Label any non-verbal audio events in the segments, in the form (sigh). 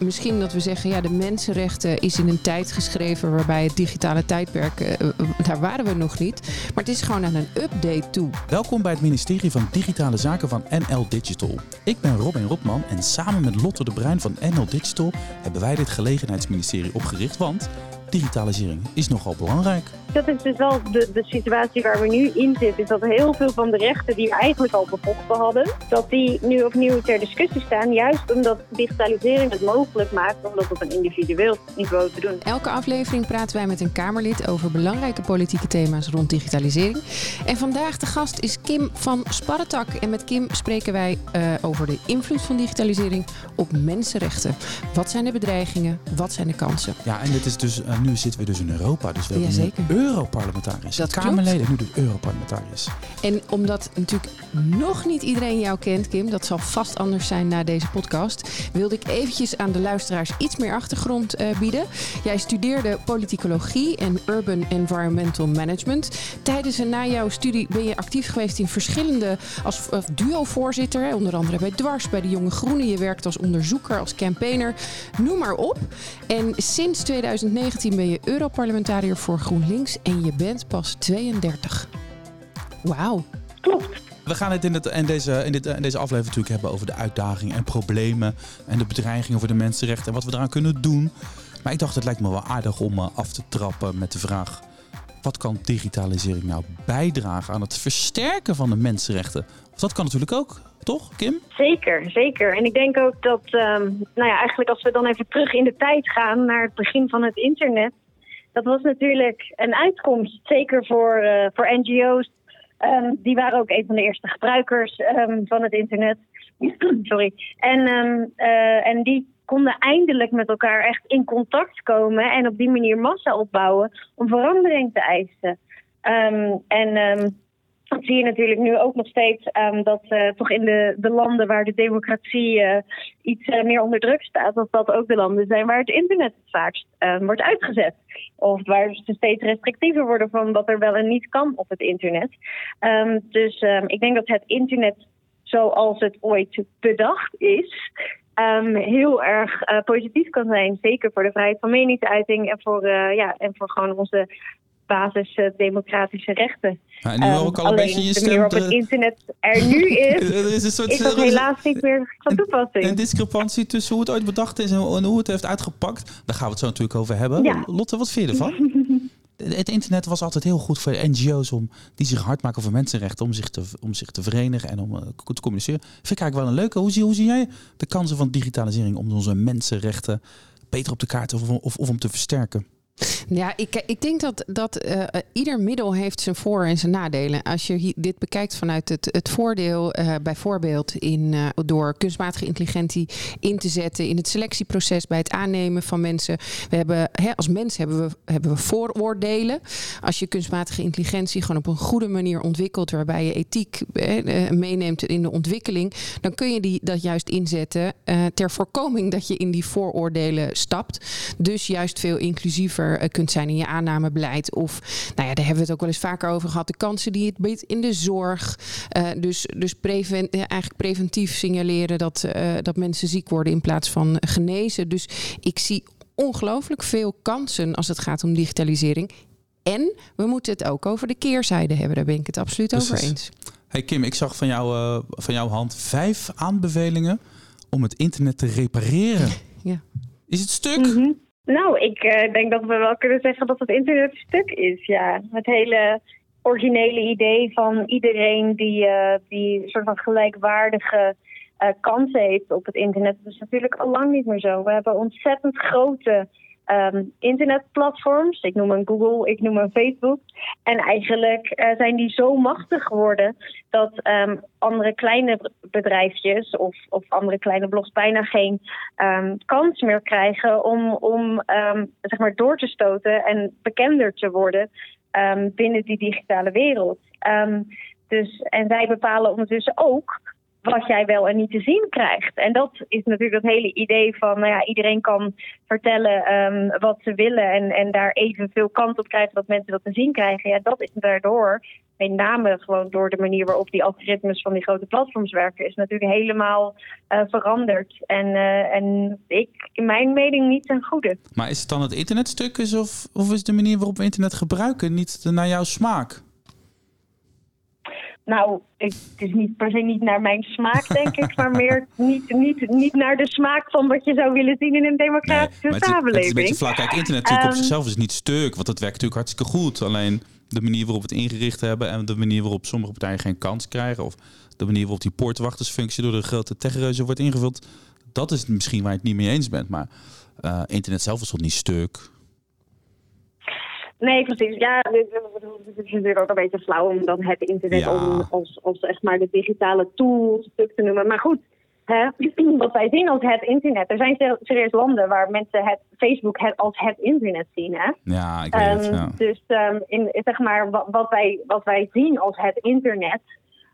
misschien dat we zeggen, ja, de mensenrechten is in een tijd geschreven waarbij het digitale tijdperk, uh, daar waren we nog niet. Maar het is gewoon aan een update toe. Welkom bij het ministerie van Digitale Zaken van NL Digital. Ik ben Robin Rotman en samen met Lotte de Bruin van NL Digital hebben wij dit gelegenheidsministerie opgericht, want digitalisering is nogal belangrijk. Dat is dus wel de, de situatie waar we nu in zitten. Is dat heel veel van de rechten die we eigenlijk al bevochten hadden, dat die nu opnieuw ter discussie staan. Juist omdat digitalisering het mogelijk maakt om dat op een individueel niveau te doen. Elke aflevering praten wij met een Kamerlid over belangrijke politieke thema's rond digitalisering. En vandaag de gast is Kim van Sparretak. En met Kim spreken wij uh, over de invloed van digitalisering op mensenrechten. Wat zijn de bedreigingen? Wat zijn de kansen? Ja, en dit is dus, nu zitten we dus in Europa. Dus we hebben Jazeker. een. Dat Kamerleden en nu de Europarlementariërs. En omdat natuurlijk nog niet iedereen jou kent, Kim, dat zal vast anders zijn na deze podcast, wilde ik eventjes aan de luisteraars iets meer achtergrond uh, bieden. Jij studeerde politicologie en urban environmental management. Tijdens en na jouw studie ben je actief geweest in verschillende als duo-voorzitter, onder andere bij Dwars, bij de Jonge Groenen. Je werkt als onderzoeker, als campaigner, noem maar op. En sinds 2019 ben je Europarlementariër voor GroenLinks en je bent pas 32. Wauw. Klopt. We gaan het in, het, in, deze, in, dit, in deze aflevering natuurlijk hebben over de uitdagingen en problemen en de bedreigingen voor de mensenrechten en wat we eraan kunnen doen. Maar ik dacht, het lijkt me wel aardig om af te trappen met de vraag: wat kan digitalisering nou bijdragen aan het versterken van de mensenrechten? Dat kan natuurlijk ook, toch, Kim? Zeker, zeker. En ik denk ook dat, um, nou ja, eigenlijk als we dan even terug in de tijd gaan naar het begin van het internet. Dat was natuurlijk een uitkomst, zeker voor, uh, voor NGO's. Um, die waren ook een van de eerste gebruikers um, van het internet. (clears throat) Sorry. En, uh, en die konden eindelijk met elkaar echt in contact komen en op die manier massa opbouwen om verandering te eisen. Um, en um, dat zie je natuurlijk nu ook nog steeds um, dat uh, toch in de, de landen waar de democratie uh, iets uh, meer onder druk staat, dat dat ook de landen zijn waar het internet het vaakst wordt uitgezet. Of waar ze steeds restrictiever worden van wat er wel en niet kan op het internet. dus ik denk dat het internet zoals het ooit bedacht is, um, heel erg uh, positief kan zijn. Zeker voor de vrijheid van meningsuiting en voor, uh, ja, en voor gewoon onze basis uh, democratische rechten. Ja, en nu hoor ik al een beetje je stem. waarop het internet er nu (laughs) is, er is een soort is dat helaas niet meer van toepassing. een discrepantie tussen hoe het ooit bedacht is en en hoe het heeft uitgepakt. Daar gaan we het zo natuurlijk over hebben. Ja. Lotte, wat vind je ervan? (laughs) Het internet was altijd heel goed voor NGO's om, die zich hard maken voor mensenrechten, om zich te, om zich te verenigen en om uh, te communiceren. Vind ik eigenlijk wel een leuke. Hoe zie, hoe zie jij de kansen van digitalisering om onze mensenrechten beter op de kaart of, of, of om te versterken? Ja, ik, ik denk dat, dat uh, ieder middel heeft zijn voor- en zijn nadelen. Als je dit bekijkt vanuit het, het voordeel, uh, bijvoorbeeld in, door kunstmatige intelligentie in te zetten in het selectieproces bij het aannemen van mensen. We hebben, hè, als mens hebben we, hebben we vooroordelen. Als je kunstmatige intelligentie gewoon op een goede manier ontwikkelt, waarbij je ethiek meeneemt in de ontwikkeling, dan kun je die, dat juist inzetten ter voorkoming dat je in die vooroordelen stapt. Dus juist veel inclusiever kunt zijn in je aannamebeleid. Of, nou ja, daar hebben we het ook wel eens vaker over gehad. De kansen die het biedt in de zorg. Uh, dus dus preven, eigenlijk preventief signaleren dat, uh, dat mensen ziek worden in plaats van genezen. Dus ik zie ongelooflijk veel kansen als het gaat om digitalisering. En we moeten het ook over de keerzijde hebben. Daar ben ik het absoluut Precies. over eens. Hey Kim, ik zag van, jou, uh, van jouw hand vijf aanbevelingen om het internet te repareren. Ja. Is het stuk? Mm -hmm. Nou, ik uh, denk dat we wel kunnen zeggen dat het internet stuk is. Ja, het hele originele idee van iedereen die, uh, die soort van gelijkwaardige uh, kansen heeft op het internet, dat is natuurlijk al lang niet meer zo. We hebben ontzettend grote um, internetplatforms. Ik noem een Google, ik noem een Facebook. En eigenlijk uh, zijn die zo machtig geworden dat um, andere kleine bedrijfjes of, of andere kleine blogs bijna geen um, kans meer krijgen om, om zeg maar door te stoten en bekender te worden binnen die digitale wereld. dus, en zij bepalen ondertussen ook wat jij wel en niet te zien krijgt. En dat is natuurlijk het hele idee van, nou ja, iedereen kan vertellen ehm, wat ze willen en, en daar evenveel kans op krijgen dat mensen dat te zien krijgen. Ja, dat is daardoor, met name gewoon door de manier waarop die algoritmes van die grote platforms werken, is natuurlijk helemaal uh, veranderd. En, uh, en ik, in mijn mening, niet ten goede. Maar is het dan het internetstuk of, of is de manier waarop we internet gebruiken niet naar jouw smaak? Nou, het is niet per se niet naar mijn smaak, denk ik, maar meer niet, niet, niet naar de smaak van wat je zou willen zien in een democratische nee, samenleving. Het is, een beetje vlak. Kijk, internet natuurlijk um, op zichzelf is niet stuk, want het werkt natuurlijk hartstikke goed. Alleen de manier waarop we het ingericht hebben en de manier waarop sommige partijen geen kans krijgen, of de manier waarop die poortwachtersfunctie door de grote techreuzen wordt ingevuld, dat is misschien waar je het niet mee eens bent. Maar uh, internet zelf is toch niet stuk? Nee, precies. Ja, het is natuurlijk ook een beetje flauw om dan het internet om, als, als echt maar de digitale tool te noemen. Maar goed, hè, wat wij zien als het internet. Er zijn ser- serieus landen waar mensen het Facebook het als het internet zien. Hè? Ja, ik weet het. Ehm. Dus ehm, in, zeg maar, wat, wij, wat wij zien als het internet,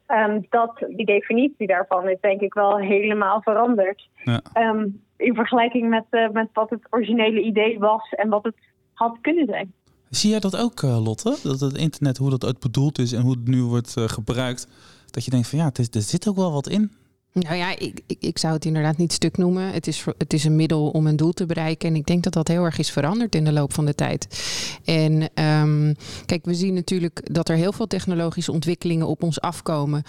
ehm, dat, die definitie daarvan is denk ik wel helemaal veranderd. Ja. Ehm, in vergelijking met, eh, met wat het originele idee was en wat het had kunnen zijn. Zie jij dat ook, eh, Lotte? Dat het internet, hoe dat ooit bedoeld is en hoe het nu wordt eh, gebruikt. Dat je denkt van ja, het is, er zit ook wel wat in. Nou ja, ik, ik, ik zou het inderdaad niet stuk noemen. Het is, het is een middel om een doel te bereiken. En ik denk dat dat heel erg is veranderd in de loop van de tijd. En ehm, kijk, we zien natuurlijk dat er heel veel technologische ontwikkelingen op ons afkomen.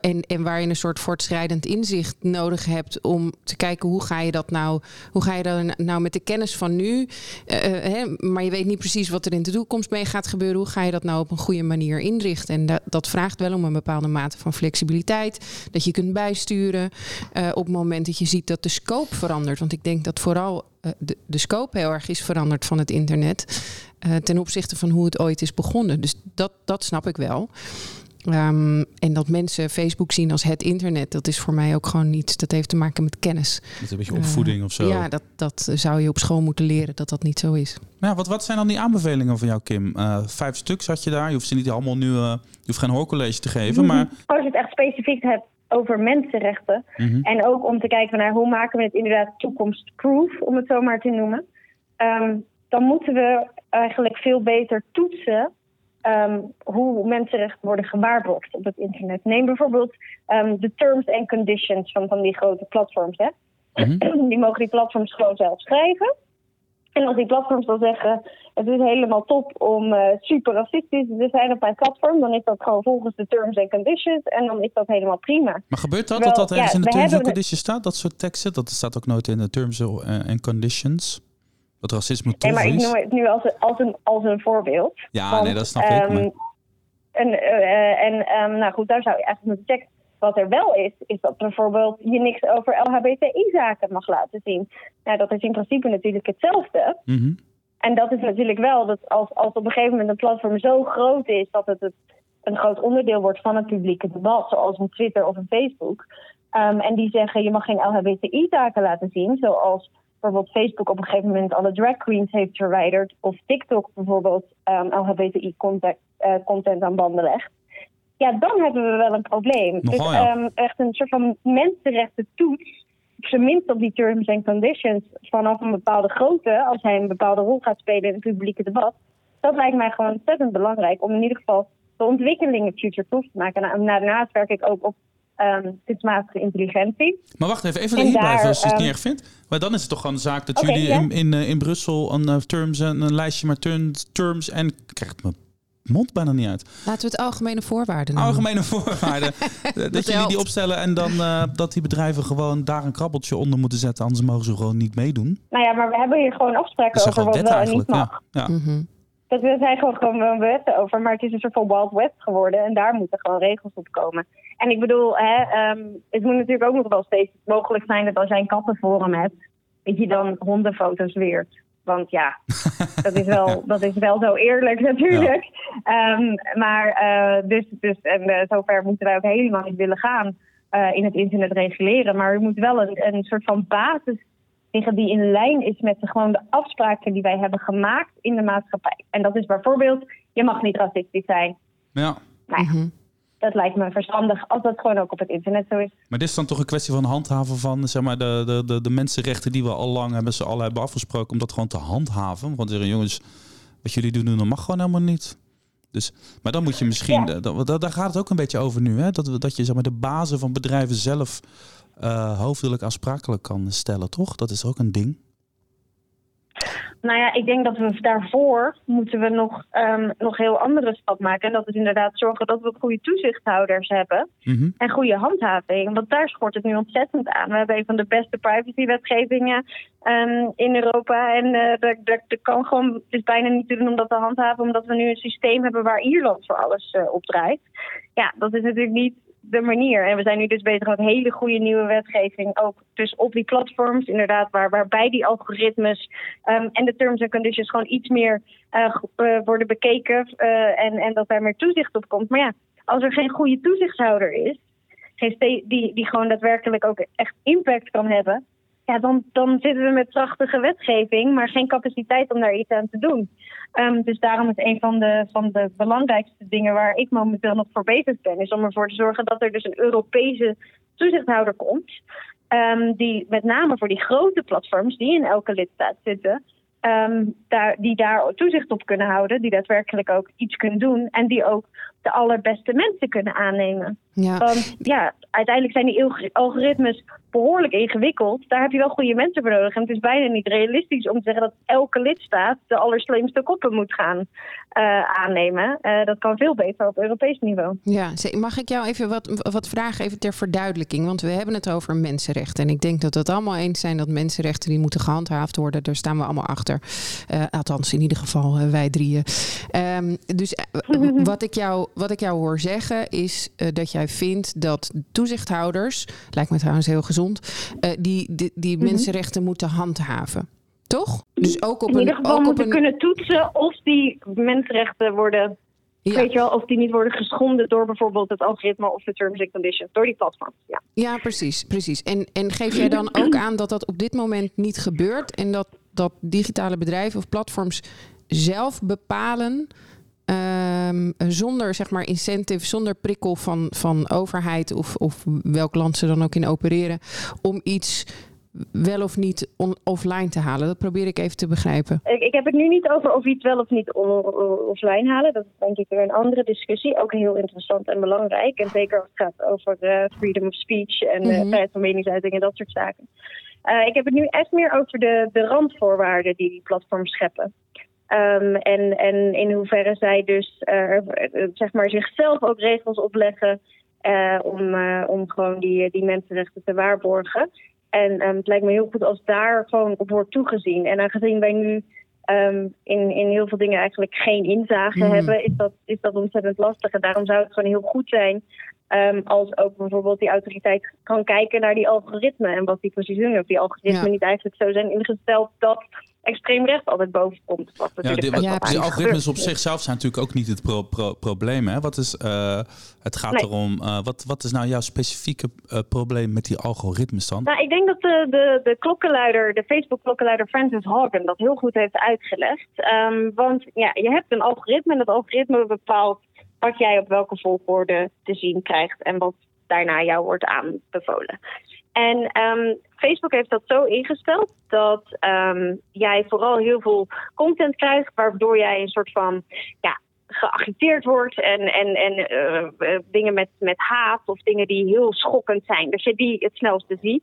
En, en waar je een soort voortschrijdend inzicht nodig hebt om te kijken hoe ga je dat nou, hoe ga je dat nou met de kennis van nu. eh, eh, hè, maar je weet niet precies wat er in de toekomst mee gaat gebeuren. Hoe ga je dat nou op een goede manier inrichten? En dat, dat vraagt wel om een bepaalde mate van flexibiliteit. Dat je kunt bijsturen eh, op het moment dat je ziet dat de scope verandert. Want ik denk dat vooral eh, de, de scope heel erg is veranderd van het internet. eh, ten opzichte van hoe het ooit is begonnen. Dus dat, dat snap ik wel. Ehm, en dat mensen Facebook zien als het internet, dat is voor mij ook gewoon niets. Dat heeft te maken met kennis. Dat is een beetje opvoeding of zo. Ja, dat, dat zou je op school moeten leren dat dat niet zo is. Maar ja, wat, wat zijn dan die aanbevelingen van jou, Kim? Eh, vijf stuks had je daar. Je hoeft ze niet allemaal nu. eh, je hoeft geen hoorcollege te geven. Maar Als je het echt specifiek hebt over mensenrechten. Mhm. En ook om te kijken naar hoe maken we het inderdaad toekomstproof, om het zo maar te noemen. Ehm, dan moeten we eigenlijk veel beter toetsen ehm, hoe mensenrechten worden gewaarborgd op het internet. Neem bijvoorbeeld ehm, de terms and conditions van, van die grote platforms. Hè? Mhm. (clears throat) Die mogen die platforms gewoon zelf schrijven. En als die platforms dan zeggen, het is helemaal top om eh, super racistisch te zijn op mijn platform, dan is dat gewoon volgens de terms and conditions en dan is dat helemaal prima. Maar gebeurt dat? Wel, dat dat ergens ja, in de terms and hebben- conditions staat? Dat soort teksten? Dat staat ook nooit in de terms and conditions. Dat racisme Nee, tof maar ik noem het nu als een, als een, als een voorbeeld. Ja, Want, nee, dat snap ik. ehm, Maar... En, eh, en ehm, nou goed, daar zou je eigenlijk moeten checken. Wat er wel is, is dat bijvoorbeeld je niks over LHBTI-zaken mag laten zien. Nou, dat is in principe natuurlijk hetzelfde. Mhm. En dat is natuurlijk wel dat als, als op een gegeven moment een platform zo groot is dat het, het een groot onderdeel wordt van het publieke debat, zoals een Twitter of een Facebook. ehm, en die zeggen je mag geen LHBTI-zaken laten zien, zoals bijvoorbeeld Facebook op een gegeven moment alle drag queens heeft verwijderd, of TikTok bijvoorbeeld ehm, LHBTI-content content aan banden legt. Ja, dan hebben we wel een probleem. Nogal, dus ja. ehm, echt een soort van mensenrechten toets op zijn minst op die terms and conditions vanaf een bepaalde grootte, als hij een bepaalde rol gaat spelen in het publieke debat, dat lijkt mij gewoon ontzettend belangrijk om in ieder geval de ontwikkelingen future-proof te maken. Nou, en daarnaast werk ik ook op ehm kunstmatige intelligentie. Maar wacht even, even En hier daar, blijven als je het ehm, niet erg vindt. Maar dan is het toch gewoon een zaak dat jullie in, in, eh, in Brussel een eh, terms en een lijstje met terms, en ik krijg het mijn mond bijna niet uit. Laten we het algemene voorwaarden noemen. Algemene voorwaarden. (laughs) Dat jullie die opstellen en dan eh, dat die bedrijven gewoon daar een krabbeltje onder moeten zetten. Anders mogen ze gewoon niet meedoen. Nou ja, maar we hebben hier gewoon afspraken over gewoon wat wel en niet eigenlijk. mag. Ja. Ja. Mhm. Dat zijn gewoon, gewoon wetten over, maar het is een soort van Wild West geworden en daar moeten gewoon regels op komen. En ik bedoel, hè, ehm, het moet natuurlijk ook nog wel steeds mogelijk zijn dat als jij een kattenforum hebt, dat je dan hondenfoto's weert. Want ja, (laughs) dat is wel, dat is wel zo eerlijk natuurlijk. Ehm, maar eh, dus, dus en eh, zover moeten wij ook helemaal niet willen gaan eh, in het internet reguleren. Maar er moet wel een, een soort van basis liggen die in lijn is met de, gewoon de afspraken die wij hebben gemaakt in de maatschappij. En dat is bijvoorbeeld, je mag niet racistisch zijn. Ja. Nou ja, Mhm. Dat lijkt me verstandig als dat gewoon ook op het internet zo is. Maar dit is dan toch een kwestie van handhaven van zeg maar, de, de, de, de mensenrechten die we al lang hebben, ze allen hebben afgesproken om dat gewoon te handhaven. Want zeggen jongens, wat jullie doen, dat mag gewoon helemaal niet. Dus, maar dan moet je misschien, Ja. da- da- daar gaat het ook een beetje over nu, hè? Dat, dat je zeg maar, de bazen van bedrijven zelf eh hoofdelijk aansprakelijk kan stellen, toch? Dat is ook een ding. Nou ja, ik denk dat we daarvoor moeten we nog, ehm nog heel andere stap maken. En dat is inderdaad zorgen dat we goede toezichthouders hebben Mhm. en goede handhaving. Want daar schort het nu ontzettend aan. We hebben een van de beste privacywetgevingen ehm, in Europa. En eh dat, dat, dat kan gewoon, het is bijna niet te doen om dat te handhaven, omdat we nu een systeem hebben waar Ierland voor alles eh op draait. Ja, dat is natuurlijk niet de manier. En we zijn nu dus bezig met hele goede nieuwe wetgeving. Ook dus op die platforms, inderdaad, waar, waarbij die algoritmes ehm, en de terms and conditions gewoon iets meer eh, eh, worden bekeken. eh, en, en dat daar meer toezicht op komt. Maar ja, als er geen goede toezichthouder is, geen die, die gewoon daadwerkelijk ook echt impact kan hebben. Ja, dan, zitten we met prachtige wetgeving, maar geen capaciteit om daar iets aan te doen. Ehm, dus daarom is een van de, van de belangrijkste dingen waar ik momenteel nog voor bezig ben, is om ervoor te zorgen dat er dus een Europese toezichthouder komt. ehm, die met name voor die grote platforms die in elke lidstaat zitten, ehm, daar, die daar toezicht op kunnen houden, die daadwerkelijk ook iets kunnen doen en die ook de allerbeste mensen kunnen aannemen. Ja. Want ja, uiteindelijk zijn die alg- algoritmes behoorlijk ingewikkeld. Daar heb je wel goede mensen voor nodig. En het is bijna niet realistisch om te zeggen dat elke lidstaat de allerslimste koppen moet gaan eh, aannemen. Eh, dat kan veel beter op Europees niveau. Ja, mag ik jou even wat, wat vragen, even ter verduidelijking? Want we hebben het over mensenrechten. En ik denk dat we het allemaal eens zijn dat mensenrechten die moeten gehandhaafd worden. Daar staan we allemaal achter. Eh, althans, in ieder geval eh, wij drieën. Ehm, dus eh, (laughs) wat, ik jou, wat ik jou hoor zeggen is dat jij vindt dat toezichthouders, lijkt me trouwens heel gezond, die, die, die mensenrechten moeten handhaven. Toch? Dus ook op In een. ieder geval ook op moeten een kunnen toetsen of die mensenrechten worden, ja. weet je wel, of die niet worden geschonden door bijvoorbeeld het algoritme of de terms and conditions, door die platforms. Ja. Ja, precies. precies. En, en geef jij dan ook aan dat dat op dit moment niet gebeurt en dat, dat digitale bedrijven of platforms zelf bepalen, ehm, zonder zeg maar incentive, zonder prikkel van, van overheid of, of welk land ze dan ook in opereren, om iets wel of niet on- offline te halen? Dat probeer ik even te begrijpen. Ik, ik heb het nu niet over of iets wel of niet on- offline halen. Dat is denk ik weer een andere discussie. Ook heel interessant en belangrijk. En zeker als het gaat over eh, freedom of speech en Mhm. vrijheid van meningsuiting en dat soort zaken. Eh, ik heb het nu echt meer over de, de randvoorwaarden die die platforms scheppen. Ehm, en, en in hoeverre zij dus eh, eh, zeg maar zichzelf ook regels opleggen om, om gewoon die, die mensenrechten te waarborgen. En ehm, het lijkt me heel goed als daar gewoon op wordt toegezien. En aangezien wij nu ehm, in, in heel veel dingen eigenlijk geen inzage Mhm. hebben, is dat, is dat ontzettend lastig. En daarom zou het gewoon heel goed zijn ehm, als ook bijvoorbeeld die autoriteit kan kijken naar die algoritmen en wat die precies doen. Of die algoritmen Ja. niet eigenlijk zo zijn ingesteld dat extreem recht altijd boven komt. Wat Ja, ja, die algoritmes op zichzelf zijn natuurlijk ook niet het pro- pro- probleem. Hè? Wat is, eh, het gaat Nee. erom, eh, wat, wat is nou jouw specifieke eh, probleem met die algoritmes dan? Nou, ik denk dat de, de, de klokkenluider, de Facebook-klokkenluider Francis Hogan dat heel goed heeft uitgelegd. Ehm, want ja, je hebt een algoritme en dat algoritme bepaalt wat jij op welke volgorde te zien krijgt en wat daarna jou wordt aanbevolen. En ehm, Facebook heeft dat zo ingesteld dat ehm, jij vooral heel veel content krijgt, waardoor jij een soort van ja, geagiteerd wordt en, en, en eh, eh, dingen met, met haat of dingen die heel schokkend zijn. Dus je die het snelste ziet.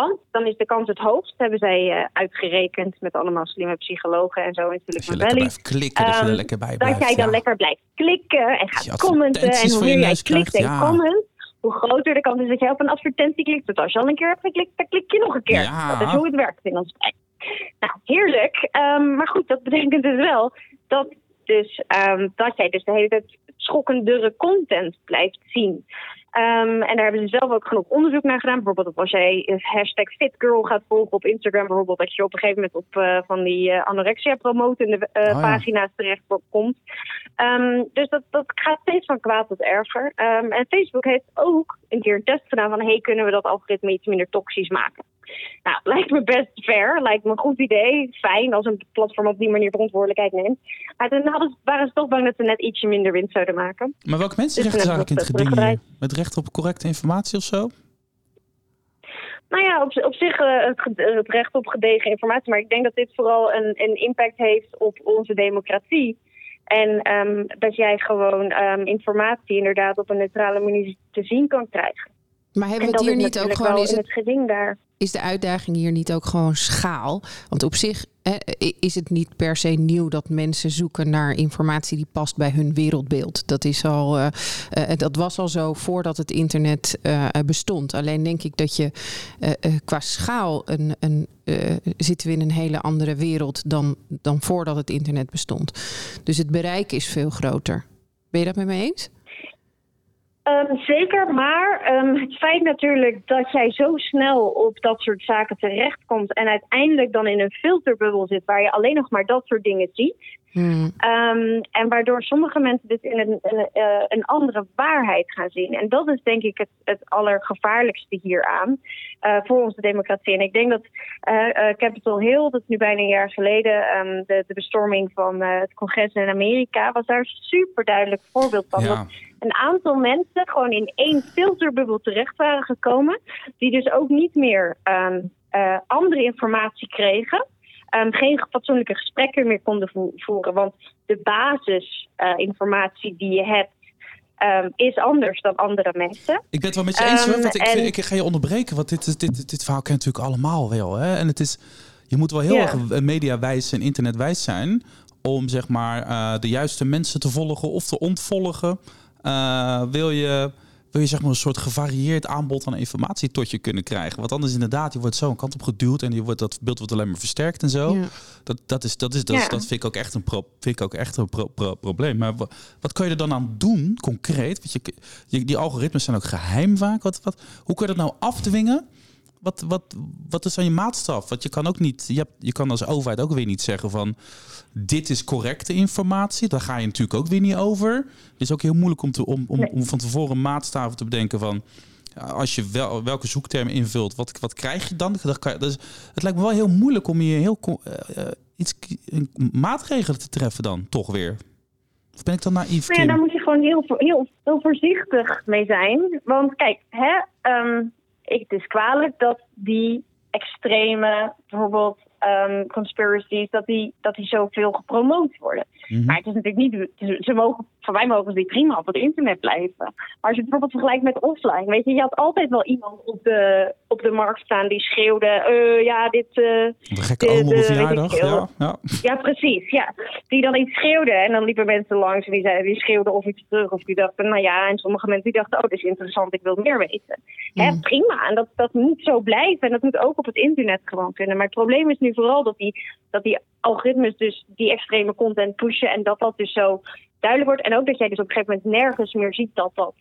Want dan is de kans het hoogst, hebben zij eh, uitgerekend met allemaal slimme psychologen en zo lekker blijft klikken, dat je er Ehm, lekker bij Dat jij dan lekker blijft klikken en gaat commenten. En hoe meer jij klikt en comment, hoe groter de kans is dat jij op een advertentie klikt. Want als je al een keer hebt geklikt, dan klik je nog een keer. Dat is hoe het werkt in ons brein. Nou, heerlijk. Ehm, maar goed, dat betekent dus wel dat, dus, ehm, dat jij dus de hele tijd schokkendere content blijft zien. Ehm, en daar hebben ze zelf ook genoeg onderzoek naar gedaan. Bijvoorbeeld als jij hashtag fitgirl gaat volgen op Instagram, bijvoorbeeld, dat je op een gegeven moment op eh, van die eh, anorexia promotende eh, Oh ja. pagina's terecht komt. Ehm, dus dat, dat gaat steeds van kwaad tot erger. Ehm, en Facebook heeft ook een keer een test gedaan van, hey, kunnen we dat algoritme iets minder toxisch maken? Nou, (laughs) lijkt me best fair, lijkt me een goed idee. Fijn als een platform op die manier verantwoordelijkheid neemt. Maar toen hadden, waren ze toch bang dat ze net ietsje minder winst zouden maken. Maar welke mensenrechten dus eigenlijk in het geding hier? Met recht op correcte informatie of zo? Nou ja, op, op zich uh, het, recht op gedegen informatie. Maar ik denk dat dit vooral een, een impact heeft op onze democratie. En um, dat jij gewoon um, informatie inderdaad op een neutrale manier te zien kan krijgen. Maar hebben we het hier niet ook gewoon... Is het, het geding daar is de uitdaging hier niet ook gewoon schaal? Want op zich hè, is het niet per se nieuw dat mensen zoeken naar informatie die past bij hun wereldbeeld. Dat, is al, uh, uh, dat was al zo voordat het internet uh, bestond. Alleen denk ik dat je qua schaal een, een, zitten we in een hele andere wereld dan, dan voordat het internet bestond. Dus het bereik is veel groter. Ben je dat met me eens? Um, zeker, maar um, het feit natuurlijk dat jij zo snel op dat soort zaken terechtkomt en uiteindelijk dan in een filterbubbel zit waar je alleen nog maar dat soort dingen ziet. Hmm. Um, en waardoor sommige mensen dit in een, een, uh, een, andere waarheid gaan zien. En dat is denk ik het, het allergevaarlijkste hieraan uh, voor onze democratie. En ik denk dat uh, Capitol Hill, dat is nu bijna een jaar geleden, de, de, bestorming van het congres in Amerika, was daar een super duidelijk voorbeeld van. Ja een aantal mensen gewoon in één filterbubbel terecht waren gekomen. Die dus ook niet meer um, uh, andere informatie kregen. Um, geen fatsoenlijke gesprekken meer konden voeren. Want de basisinformatie uh, die je hebt. Um, is anders dan andere mensen. Ik ben het wel met je eens, hoor, want ik, en... ik, ga je onderbreken, want dit, dit, dit, verhaal ken natuurlijk allemaal wel. Hè? En het is, je moet wel heel erg mediawijs en internetwijs zijn om zeg maar uh, de juiste mensen te volgen of te ontvolgen. Uh, wil je, wil je zeg maar een soort gevarieerd aanbod aan informatie tot je kunnen krijgen. Want anders inderdaad, je wordt zo een kant op geduwd en je wordt, dat beeld wordt alleen maar versterkt en zo. Ja. Dat, dat, is, dat, is, dat, ja. dat vind ik ook echt een, pro, vind ik ook echt een pro, pro, probleem. Maar wat kan je er dan aan doen, concreet? Want je, die algoritmes zijn ook geheim vaak. Wat, wat, hoe kun je dat nou afdwingen? Wat, wat, wat is dan je maatstaf? Want je kan ook niet, je, hebt, je kan als overheid ook weer niet zeggen van dit is correcte informatie. Daar ga je natuurlijk ook weer niet over. Het is ook heel moeilijk om, te, om, om, om van tevoren maatstaven te bedenken van als je wel, welke zoektermen invult, wat, wat krijg je dan? Dat kan, dus het lijkt me wel heel moeilijk om je heel uh, iets maatregelen te treffen dan, toch weer. Of ben ik dan naïef? Nou ja, daar moet je gewoon heel, heel, heel voorzichtig mee zijn. Want kijk, hè, um, ik, het is kwalijk dat die extreme, bijvoorbeeld um, conspiracies, dat die, dat die zoveel gepromoot worden. Mm-hmm. Maar het is natuurlijk niet, ze mogen, voor mij mogen ze die prima op het internet blijven. Maar als je het bijvoorbeeld vergelijkt met offline, weet je, je had altijd wel iemand op de, op de markt staan die schreeuwde, uh, ja, dit... Uh, de gekke oom verjaardag, ja, ja. Ja, precies, ja. Die dan iets schreeuwde en dan liepen mensen langs en die, zeiden, die schreeuwden of iets terug of die dachten, nou ja, en sommige mensen die dachten, oh, dit is interessant, ik wil meer weten. Mm. Hè, prima, en dat, dat moet zo blijven en dat moet ook op het internet gewoon kunnen. Maar het probleem is nu vooral dat die, dat die algoritmes dus die extreme content pushen en dat dat dus zo duidelijk wordt. En ook dat jij dus op een gegeven moment nergens meer ziet dat dat.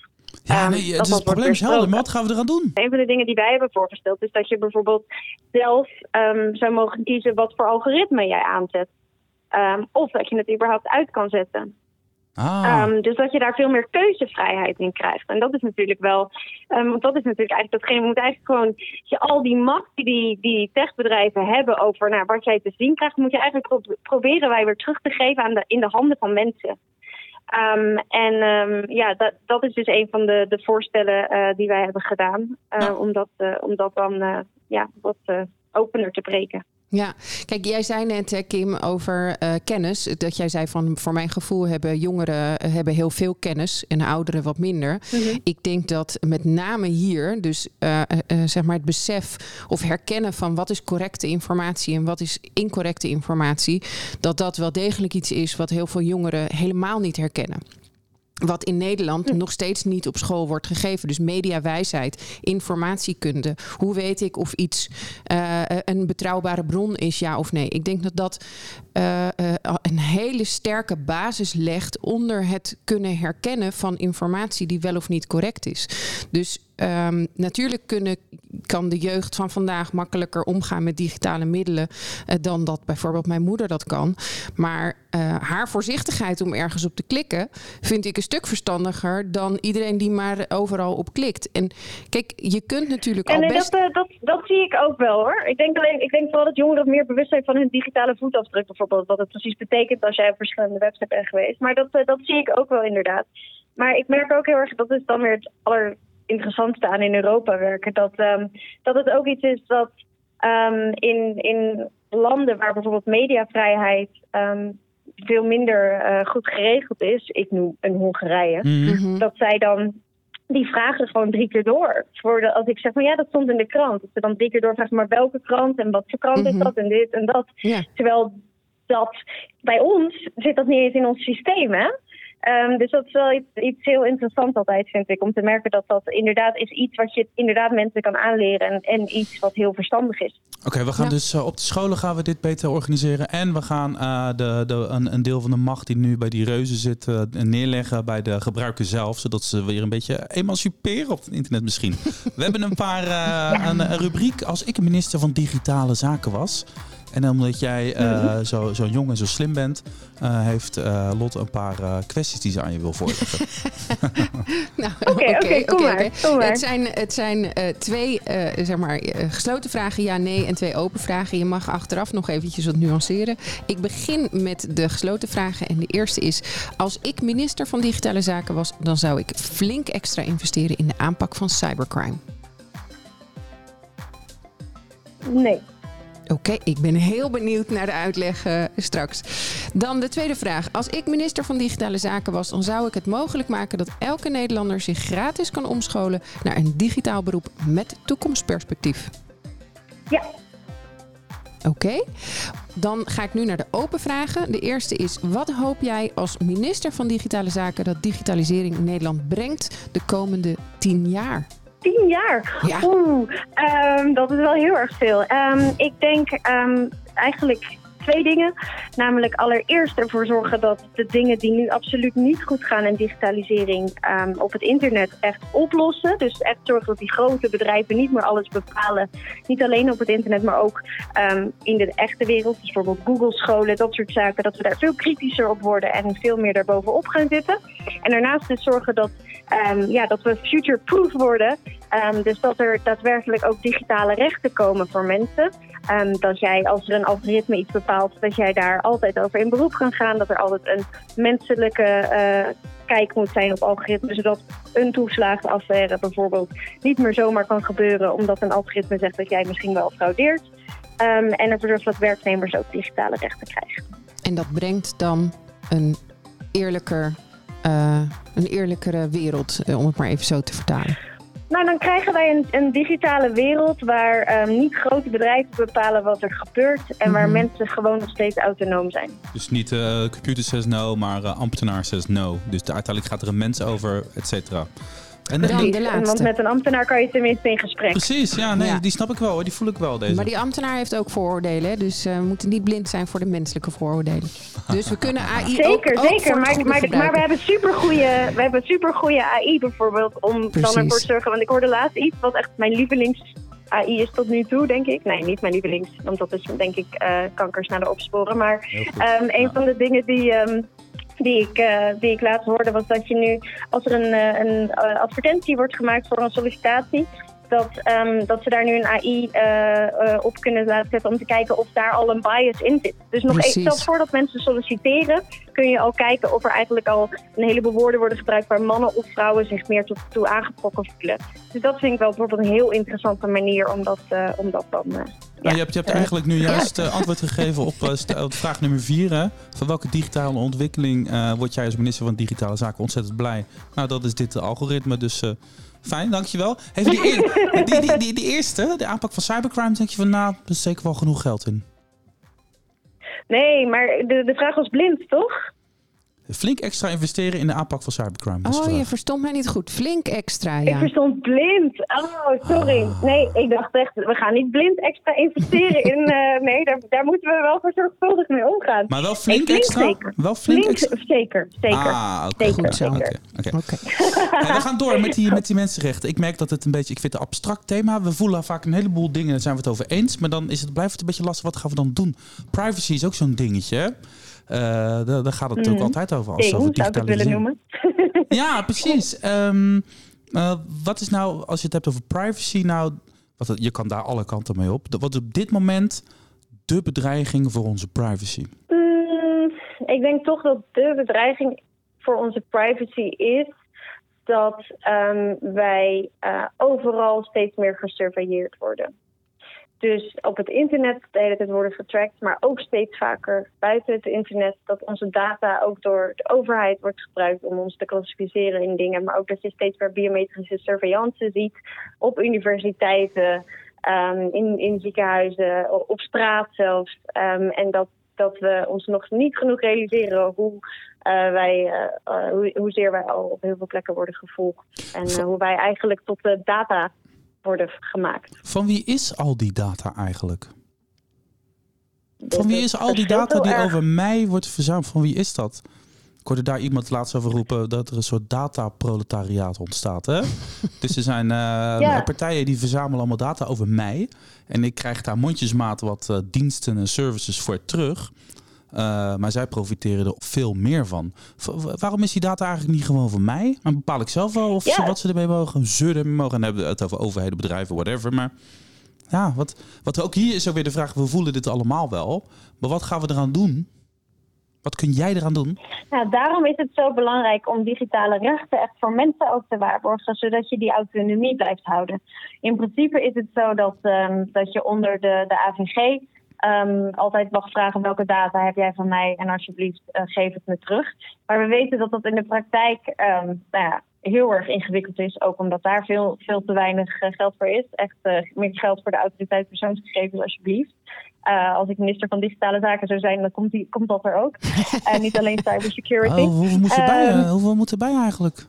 Ja, nee, um, het, is het probleem is helder, maar wat gaan we eraan doen? Een van de dingen die wij hebben voorgesteld is dat je bijvoorbeeld zelf um, zou mogen kiezen wat voor algoritme jij aanzet. Um, of dat je het überhaupt uit kan zetten. Ah. Um, dus dat je daar veel meer keuzevrijheid in krijgt. En dat is natuurlijk wel, um, want dat is natuurlijk eigenlijk datgene, je moet eigenlijk gewoon, je al die macht die die techbedrijven hebben over nou, wat jij te zien krijgt, moet je eigenlijk pro proberen wij weer terug te geven aan de, in de handen van mensen. Um, en ja, dat, dat is dus een van de, de voorstellen uh, die wij hebben gedaan, uh, om, dat, uh, om dat dan ja, wat opener te breken. Ja, kijk, jij zei net, Kim, over uh, kennis. Dat jij zei van, voor mijn gevoel hebben jongeren uh, hebben heel veel kennis en ouderen wat minder. -hmm. Ik denk dat met name hier, dus uh, zeg maar het besef of herkennen van wat is correcte informatie en wat is incorrecte informatie, dat dat wel degelijk iets is wat heel veel jongeren helemaal niet herkennen. Wat in Nederland hm. nog steeds niet op school wordt gegeven. Dus mediawijsheid, informatiekunde. Hoe weet ik of iets uh, een betrouwbare bron is, ja of nee? Ik denk dat dat uh, uh, een hele sterke basis legt onder het kunnen herkennen van informatie die wel of niet correct is. Dus ehm, natuurlijk kunnen, kan de jeugd van vandaag makkelijker omgaan met digitale middelen uh, dan dat bijvoorbeeld mijn moeder dat kan. Maar uh, haar voorzichtigheid om ergens op te klikken vind ik een stuk verstandiger dan iedereen die maar overal op klikt. En kijk, je kunt natuurlijk en, al best... dat, uh, dat, dat zie ik ook wel hoor. Ik denk, alleen, ik denk vooral dat jongeren meer bewust zijn van hun digitale voetafdruk bijvoorbeeld. Wat het precies betekent als jij op verschillende websites bent geweest. Maar dat, dat zie ik ook wel inderdaad. Maar ik merk ook heel erg, dat is dan weer het allerinteressantste aan in Europa werken. Dat, um, dat het ook iets is dat um, in, in landen waar bijvoorbeeld mediavrijheid um, veel minder uh, goed geregeld is, ik noem een Hongarije, Mhm. Mhm. dat zij dan die vragen gewoon drie keer door. Voor de, als ik zeg van ja, dat stond in de krant. Dat ze dan drie keer doorvragen, maar welke krant en wat voor krant is Mhm. dat en dit en dat. Terwijl dat bij ons zit dat niet eens in ons systeem, hè? Um, dus dat is wel iets, iets heel interessants altijd, vind ik. Om te merken dat dat inderdaad is iets wat je inderdaad mensen kan aanleren. En, en iets wat heel verstandig is. Oké, okay, we gaan Ja. dus uh, op de scholen gaan we dit beter organiseren. En we gaan uh, de, de, een, een, deel van de macht die nu bij die reuzen zit uh, neerleggen bij de gebruiker zelf. Zodat ze weer een beetje emanciperen op het internet misschien. (laughs) we hebben een paar, ja. een, een rubriek als ik minister van Digitale Zaken was. En omdat jij uh, mm-hmm. zo, zo jong en zo slim bent, uh, heeft uh, Lot een paar kwesties die ze aan je wil voorleggen. (laughs) (laughs) nou, Oké, okay, oké, okay, kom, okay, kom maar. Het zijn, het zijn twee zeg maar, gesloten vragen, ja, nee, en twee open vragen. Je mag achteraf nog eventjes wat nuanceren. Ik begin met de gesloten vragen. En de eerste is, als ik minister van Digitale Zaken was, dan zou ik flink extra investeren in de aanpak van cybercrime. Nee. Oké, okay, ik ben heel benieuwd naar de uitleg uh, straks. Dan de tweede vraag. Als ik minister van Digitale Zaken was, dan zou ik het mogelijk maken dat elke Nederlander zich gratis kan omscholen naar een digitaal beroep met toekomstperspectief. Ja. Oké, okay. dan ga ik nu naar de open vragen. De eerste is: wat hoop jij als minister van Digitale Zaken dat digitalisering in Nederland brengt de komende tien jaar? Tien jaar. Ja. Oeh, um, dat is wel heel erg veel. Um, ik denk um, eigenlijk twee dingen. Namelijk allereerst ervoor zorgen dat de dingen die nu absoluut niet goed gaan in digitalisering op het internet echt oplossen. Dus echt zorgen dat die grote bedrijven niet meer alles bepalen. Niet alleen op het internet, maar ook in de echte wereld. Dus bijvoorbeeld Google scholen, dat soort zaken. Dat we daar veel kritischer op worden en veel meer daarbovenop gaan zitten. En daarnaast dus zorgen dat Um, ja, dat we future-proof worden. Dus dat er daadwerkelijk ook digitale rechten komen voor mensen. Um, dat jij, als er een algoritme iets bepaalt, dat jij daar altijd over in beroep kan gaan. Dat er altijd een menselijke uh, kijk moet zijn op algoritmes. Zodat een toeslagenaffaire bijvoorbeeld niet meer zomaar kan gebeuren. Omdat een algoritme zegt dat jij misschien wel fraudeert. en ervoor zorgt dat werknemers ook digitale rechten krijgen. En dat brengt dan een eerlijker uh, een eerlijkere wereld, uh, om het maar even zo te vertalen? Nou, dan krijgen wij een, een digitale wereld waar um, niet grote bedrijven bepalen wat er gebeurt en waar Mhm. mensen gewoon nog steeds autonoom zijn. Dus niet uh, computer says no, maar uh, ambtenaar says no. Dus de, uiteindelijk gaat er een mens over, et cetera. En dan de laatste. Want met een ambtenaar kan je tenminste in gesprek. Precies, ja, nee, ja. die snap ik wel hoor. Die voel ik wel deze. Maar die ambtenaar heeft ook vooroordelen, hè? dus uh, we moeten niet blind zijn voor de menselijke vooroordelen. Dus we kunnen AI zeker, ook, ook zeker. Maar, maar, maar, we hebben supergoeie, we hebben supergoeie AI bijvoorbeeld om Precies. dan ervoor te zorgen. Want ik hoorde laatst iets wat echt mijn lievelings AI is tot nu toe, denk ik. Nee, niet mijn lievelings, want dat is denk ik uh, kankers naar de opsporen. Maar um, een ja. van de dingen die. Um, die ik, uh, die ik laatst hoorde, was dat je nu, als er een, uh, een uh, advertentie wordt gemaakt voor een sollicitatie, dat, um, dat ze daar nu een AI op kunnen laten zetten om te kijken of daar al een bias in zit. Dus nog even, zelfs voordat mensen solliciteren, kun je al kijken of er eigenlijk al een heleboel woorden worden gebruikt waar mannen of vrouwen zich meer toe, toe aangetrokken voelen. Dus dat vind ik wel bijvoorbeeld een heel interessante manier om dat, om dat dan. Ja, je hebt, je hebt eigenlijk nu juist uh, antwoord gegeven op, uh, op vraag nummer vier. Hè? Van welke digitale ontwikkeling uh, word jij als minister van Digitale Zaken ontzettend blij? Nou, dat is dit algoritme, dus fijn, dankjewel. Even die, (laughs) die, die, die, die, eerste, de aanpak van cybercrime, denk je van nou, er is zeker wel genoeg geld in. Nee, maar de, de vraag was blind, toch? Flink extra investeren in de aanpak van cybercrime. was de Oh, vraag. je verstond mij niet goed. Flink extra, Ik ja. verstond blind. Oh, sorry. Ah. Nee, ik dacht echt, we gaan niet blind extra investeren in... (laughs) eh, nee, daar, daar moeten we wel zorgvuldig mee omgaan. Maar wel flink flink extra? zeker. Wel flink Flink, extra? zeker, zeker. Ah, oké. Zeker, goed zo. zeker. Oké, oké. Oké. (laughs) Hey, we gaan door met die, met die mensenrechten. Ik merk dat het een beetje, ik vind het een abstract thema. We voelen vaak een heleboel dingen, daar zijn we het over eens. Maar dan is het, blijft het een beetje lastig, wat gaan we dan doen? Privacy is ook zo'n dingetje. hè? Eh, daar, daar gaat het ook Mhm. altijd over. Als Ding, over zou ik het willen noemen. (laughs) Ja, precies. Ehm, eh, wat is nou, als je het hebt over privacy, nou, wat, je kan daar alle kanten mee op. Wat is op dit moment de bedreiging voor onze privacy? Mm, ik denk toch dat de bedreiging voor onze privacy is dat ehm, wij eh, overal steeds meer gesurveilleerd worden. Dus op het internet de hele tijd worden getracked, maar ook steeds vaker buiten het internet. Dat onze data ook door de overheid wordt gebruikt om ons te klassificeren in dingen. Maar ook dat je steeds meer biometrische surveillance ziet op universiteiten, ehm, in, in ziekenhuizen, op straat zelfs. Ehm, en dat, dat we ons nog niet genoeg realiseren hoe, eh, wij, eh, eh, hoe, hoezeer wij al op heel veel plekken worden gevolgd. En hoe wij eigenlijk tot de data worden gemaakt. Van wie is al die data eigenlijk? Van wie is al die data die erg. over mij wordt verzameld? Van wie is dat? Ik hoorde daar iemand laatst over roepen dat er een soort dataproletariaat ontstaat. Hè? (laughs) dus er zijn eh, partijen die verzamelen allemaal data over mij. En ik krijg daar mondjesmaat wat eh, diensten en services voor terug. Eh, maar zij profiteren er veel meer van. V- waarom is die data eigenlijk niet gewoon van mij? Dan bepaal ik zelf wel of Ja. ze, wat ze ermee mogen. Ze ermee mogen. En dan hebben we het over overheden, bedrijven, whatever. Maar ja, wat, wat ook hier is ook weer de vraag. We voelen dit allemaal wel. Maar wat gaan we eraan doen? Wat kun jij eraan doen? Nou, daarom is het zo belangrijk om digitale rechten echt voor mensen ook te waarborgen, zodat je die autonomie blijft houden. In principe is het zo dat, ehm, dat je onder de, de AVG ehm, altijd mag vragen welke data heb jij van mij en alsjeblieft eh, geef het me terug. Maar we weten dat dat in de praktijk ehm, nou ja, heel erg ingewikkeld is, ook omdat daar veel, veel te weinig eh, geld voor is. Echt eh, meer geld voor de autoriteit persoonsgegevens alsjeblieft. Als ik minister van Digitale Zaken zou zijn, dan komt, die, komt dat er ook. (laughs) En niet alleen cybersecurity. Oh, hoeveel, moet je bij, Ehm, eh, hoeveel moet erbij eigenlijk?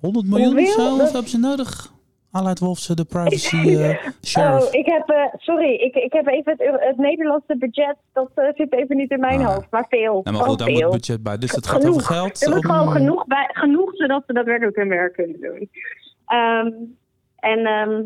100 miljoen of zo? Hebben ze nodig? Aleid Wolfse, de privacy (laughs) eh sheriff. Oh, ik heb, eh, sorry, ik, ik heb even het, het Nederlandse budget, dat eh, zit even niet in mijn Ah. hoofd, maar veel. Nou, maar goed, daar moet veel. budget bij. Dus het gaat Genoeg. over geld. Er moet om- gewoon genoeg, bij, genoeg zodat ze daadwerkelijk hun werk kunnen doen. Ehm, en, ehm,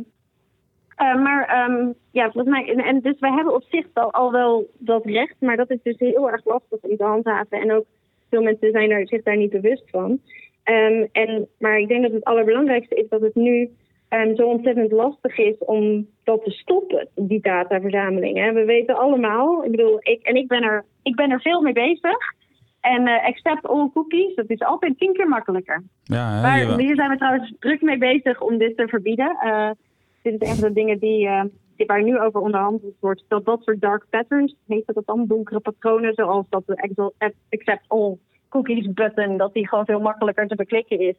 eh, maar ehm, ja, volgens mij, en, en dus wij hebben op zich al, al wel dat recht, maar dat is dus heel erg lastig om te handhaven. En ook veel mensen zijn er, zich daar niet bewust van. Ehm, en, maar ik denk dat het allerbelangrijkste is dat het nu ehm, zo ontzettend lastig is om dat te stoppen, die dataverzameling. Hè. We weten allemaal, ik bedoel, ik, en ik ben, er, ik ben er veel mee bezig. En eh, accept all cookies, dat is altijd tien keer makkelijker. Ja, hè, Maar jawel. hier zijn we trouwens druk mee bezig om dit te verbieden. Eh, dit is een van de dingen die, eh, die waar nu over onderhandeld wordt. Dat dat soort dark patterns, heet dat dan, donkere patronen, zoals dat de accept all cookies button, dat die gewoon veel makkelijker te beklikken is.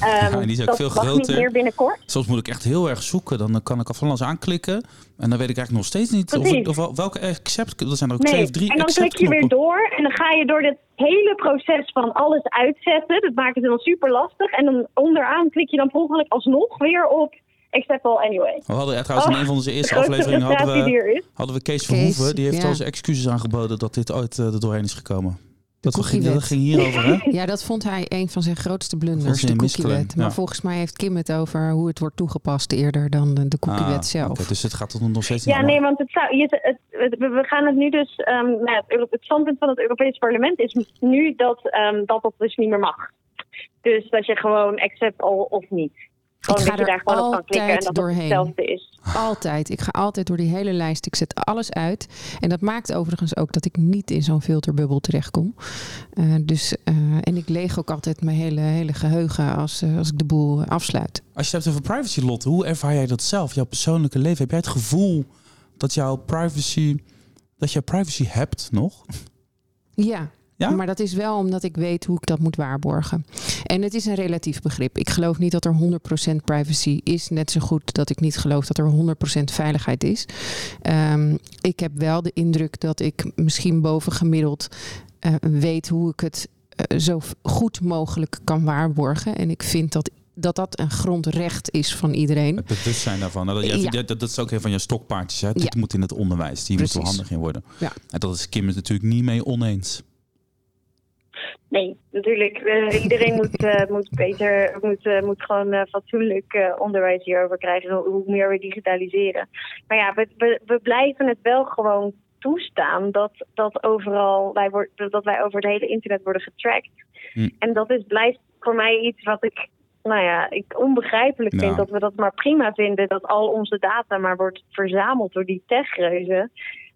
Ehm, Ja, en die is ook dat veel mag groter. niet meer binnenkort. Soms moet ik echt heel erg zoeken. Dan kan ik al van alles aanklikken. En dan weet ik eigenlijk nog steeds niet of, of wel- welke accept. Er zijn er ook twee Nee, of drie en dan klik je weer door en dan ga je door dit hele proces van alles uitzetten. Dat maakt het dan super lastig. En dan onderaan klik je dan ongeluk alsnog weer op accept all anyway. We hadden trouwens in Oh, een van onze De eerste afleveringen hadden we, hadden we Kees Kees, Verhoeven. Die heeft ja. al zijn excuses aangeboden dat dit ooit eh, er doorheen is gekomen. Dat ging, dat ging hierover, hè? (laughs) Ja, dat vond hij een van zijn grootste blunders, de cookiewet. Maar ja. volgens mij heeft Kim het over hoe het wordt toegepast eerder dan de de cookiewet Ah, zelf. dus het gaat tot nog steeds Ja, nee, want het zou, je, het, het- we gaan het nu dus. ehm, nou, het, standpunt van het Europese parlement is nu dat ehm, dat, dat dus niet meer mag. Dus dat je gewoon accept all of niet. Gewoon ga dat je er daar gewoon op kan klikken en altijd dat het doorheen. hetzelfde is. Altijd. Ik ga altijd door die hele lijst. Ik zet alles uit. En dat maakt overigens ook dat ik niet in zo'n filterbubbel terechtkom. Eh, dus, eh, en ik leeg ook altijd mijn hele, hele geheugen als, eh, als ik de boel afsluit. Als je het hebt over privacy, Lotte, hoe ervaar jij dat zelf? Jouw persoonlijke leven? Heb jij het gevoel dat jouw privacy, dat je privacy hebt nog? Ja. Ja? Maar dat is wel omdat ik weet hoe ik dat moet waarborgen. En het is een relatief begrip. Ik geloof niet dat er 100% privacy is. Net zo goed dat ik niet geloof dat er 100% veiligheid is. Ehm, ik heb wel de indruk dat ik misschien bovengemiddeld eh, weet hoe ik het zo goed mogelijk kan waarborgen. En ik vind dat dat dat een grondrecht is van iedereen. Het bewustzijn daarvan. Dat, ja. dat, dat, is ook een van je stokpaardjes. Hè? Dit moet in het onderwijs. Die moet er handig in worden. Ja. En dat is Kim het natuurlijk niet mee oneens. Nee, natuurlijk. Uh, iedereen moet, uh, moet beter, moet, uh, moet gewoon fatsoenlijk onderwijs hierover krijgen. Hoe meer we digitaliseren. Maar ja, we, we, we blijven het wel gewoon toestaan dat, dat overal wij, worden dat wij over het hele internet worden getracked. Hm. En dat is, blijft voor mij iets wat ik nou ja, ik onbegrijpelijk vind dat we dat maar prima vinden dat al onze data maar wordt verzameld door die techreuzen.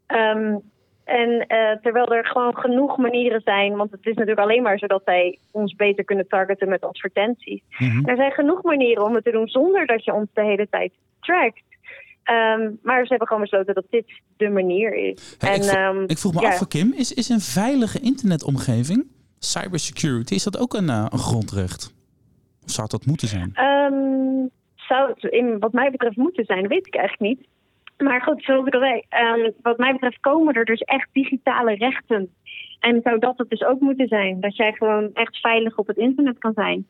Um, en uh, terwijl er gewoon genoeg manieren zijn, want het is natuurlijk alleen maar zodat zij ons beter kunnen targeten met advertenties. Mhm. Er zijn genoeg manieren om het te doen zonder dat je ons de hele tijd trackt. Um, maar ze hebben gewoon besloten dat dit de manier is. en, ik, vroeg, um, ik vroeg me ja. af, Kim, is, is een veilige internetomgeving, cybersecurity, is dat ook een, uh, een grondrecht? Of zou dat moeten zijn? Um, zou het in, wat mij betreft moeten zijn, weet ik eigenlijk niet. Maar goed, zoals ik al zei, um, wat mij betreft komen er dus echt digitale rechten. En zou dat het dus ook moeten zijn? Dat jij gewoon echt veilig op het internet kan zijn.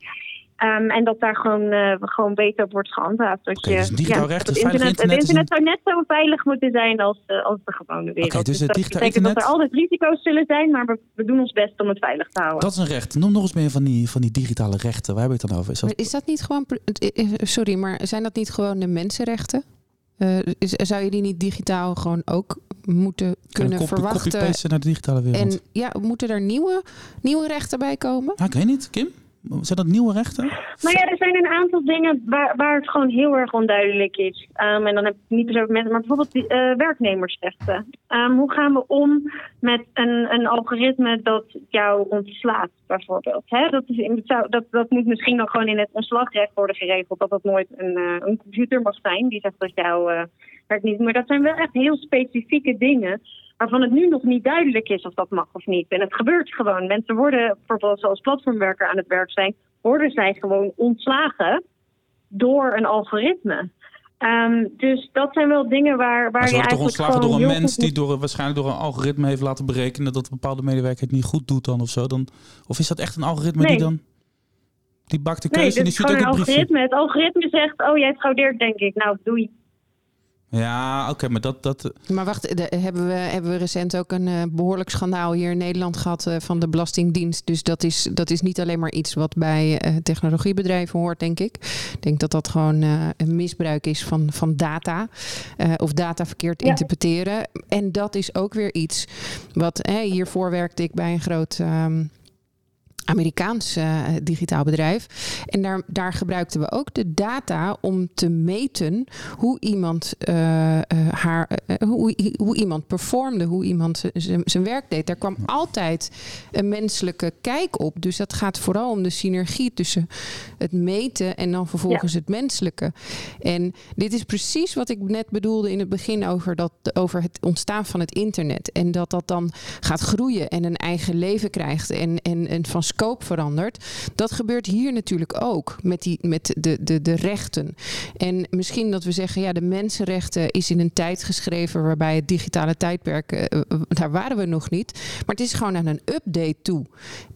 Um, en dat daar gewoon, uh, gewoon beter op wordt gehandhaafd. Dat okay, je, dus digitaal ja, recht, het, internet, internet, het internet zou net zo veilig moeten zijn als, uh, als de gewone wereld. Okay, dus, dus dat betekent internet... dat er altijd risico's zullen zijn, maar we, we, doen ons best om het veilig te houden. Dat is een recht. Noem nog eens meer van die, van die digitale rechten. Waar hebben we het dan over? Is dat... is dat niet gewoon... Eh, sorry, maar zijn dat niet gewoon de mensenrechten? Uh, is, zou je die niet digitaal gewoon ook moeten kunnen verwachten? Naar de digitale wereld. En ja, moeten er nieuwe, nieuwe rechten bij komen? Nou, ik weet niet, Kim. Zijn dat nieuwe rechten? Nou ja, er zijn een aantal dingen waar, waar het gewoon heel erg onduidelijk is. Um, en dan heb ik niet per se maar bijvoorbeeld die, uh, werknemersrechten. Um, hoe gaan we om met een, een algoritme dat jou ontslaat, bijvoorbeeld? Hè? Dat, is, dat, dat moet misschien dan gewoon in het ontslagrecht worden geregeld. Dat dat nooit een, uh, een computer mag zijn die zegt dat jouw uh, werk niet. Maar dat zijn wel echt heel specifieke dingen waarvan het nu nog niet duidelijk is of dat mag of niet. En het gebeurt gewoon. Mensen worden, bijvoorbeeld als platformwerker aan het werk zijn, worden zij gewoon ontslagen door een algoritme. Um, dus dat zijn wel dingen waar, waar je eigenlijk toch ontslagen door een mens die door, waarschijnlijk door een algoritme heeft laten berekenen dat een bepaalde medewerker het niet goed doet dan of zo? Dan, of is dat echt een algoritme nee. die dan... Die bakt de keuze nee, en die stuurt ook een algoritme. Het algoritme zegt, oh jij fraudeert denk ik. Nou, doei. Ja, oké, maar dat, dat... Maar wacht, de, hebben, we, hebben we recent ook een uh, behoorlijk schandaal hier in Nederland gehad uh, van de Belastingdienst. Dus dat is, dat is niet alleen maar iets wat bij uh, technologiebedrijven hoort, denk ik. Ik denk dat dat gewoon een misbruik is van, van data. of data verkeerd ja. interpreteren. En dat is ook weer iets wat... hiervoor werkte ik bij een groot... Um, Amerikaans uh, digitaal bedrijf. En daar, daar gebruikten we ook de data om te meten hoe iemand uh, uh, haar, hoe, hoe iemand performde, hoe iemand zijn werk deed. Daar kwam altijd een menselijke kijk op. Dus dat gaat vooral om de synergie tussen het meten en dan vervolgens ja. het menselijke. En dit is precies wat ik net bedoelde in het begin over, dat, over het ontstaan van het internet. En dat dat dan gaat groeien en een eigen leven krijgt en, en, en van scope verandert. Dat gebeurt hier natuurlijk ook met, die, met de, de, de rechten. En misschien dat we zeggen, ja, de mensenrechten is in een tijd geschreven waarbij het digitale tijdperk, uh, daar waren we nog niet. Maar het is gewoon aan een update toe.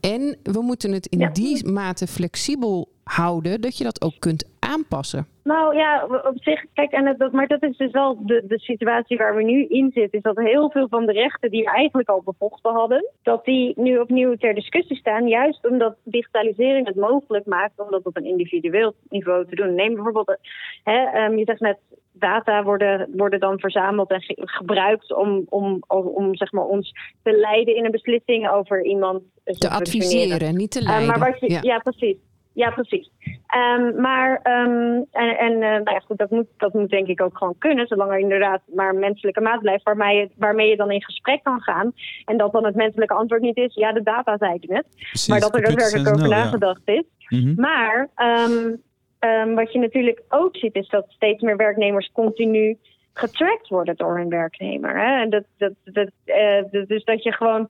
En we moeten het in ja. die mate flexibel houden dat je dat ook kunt aanpassen. Nou ja, op zich, kijk, en dat, maar dat is dus wel de, de situatie waar we nu in zitten. Is dat heel veel van de rechten die we eigenlijk al bevochten hadden, dat die nu opnieuw ter discussie staan. Juist omdat digitalisering het mogelijk maakt om dat op een individueel niveau te doen. Neem bijvoorbeeld, hè, um, je zegt net, data worden, worden dan verzameld en ge gebruikt om, om, om, om, zeg maar, ons te leiden in een beslissing over iemand. Te adviseren, niet te leiden. Uh, maar wat je, ja. ja, precies. Ja, precies. Um, maar um, en, en uh, nou ja, goed, dat, moet, dat moet denk ik ook gewoon kunnen, zolang er inderdaad maar een menselijke maat blijft waarmee je, waarmee je dan in gesprek kan gaan. En dat dan het menselijke antwoord niet is, ja, de data zei ik net. Precies, maar dat er daadwerkelijk over nul, nagedacht ja. is. Mm -hmm. Maar um, wat je natuurlijk ook ziet, is dat steeds meer werknemers continu getracked worden door hun werknemer. Hè? En dat, dat, dat, uh, dus dat je gewoon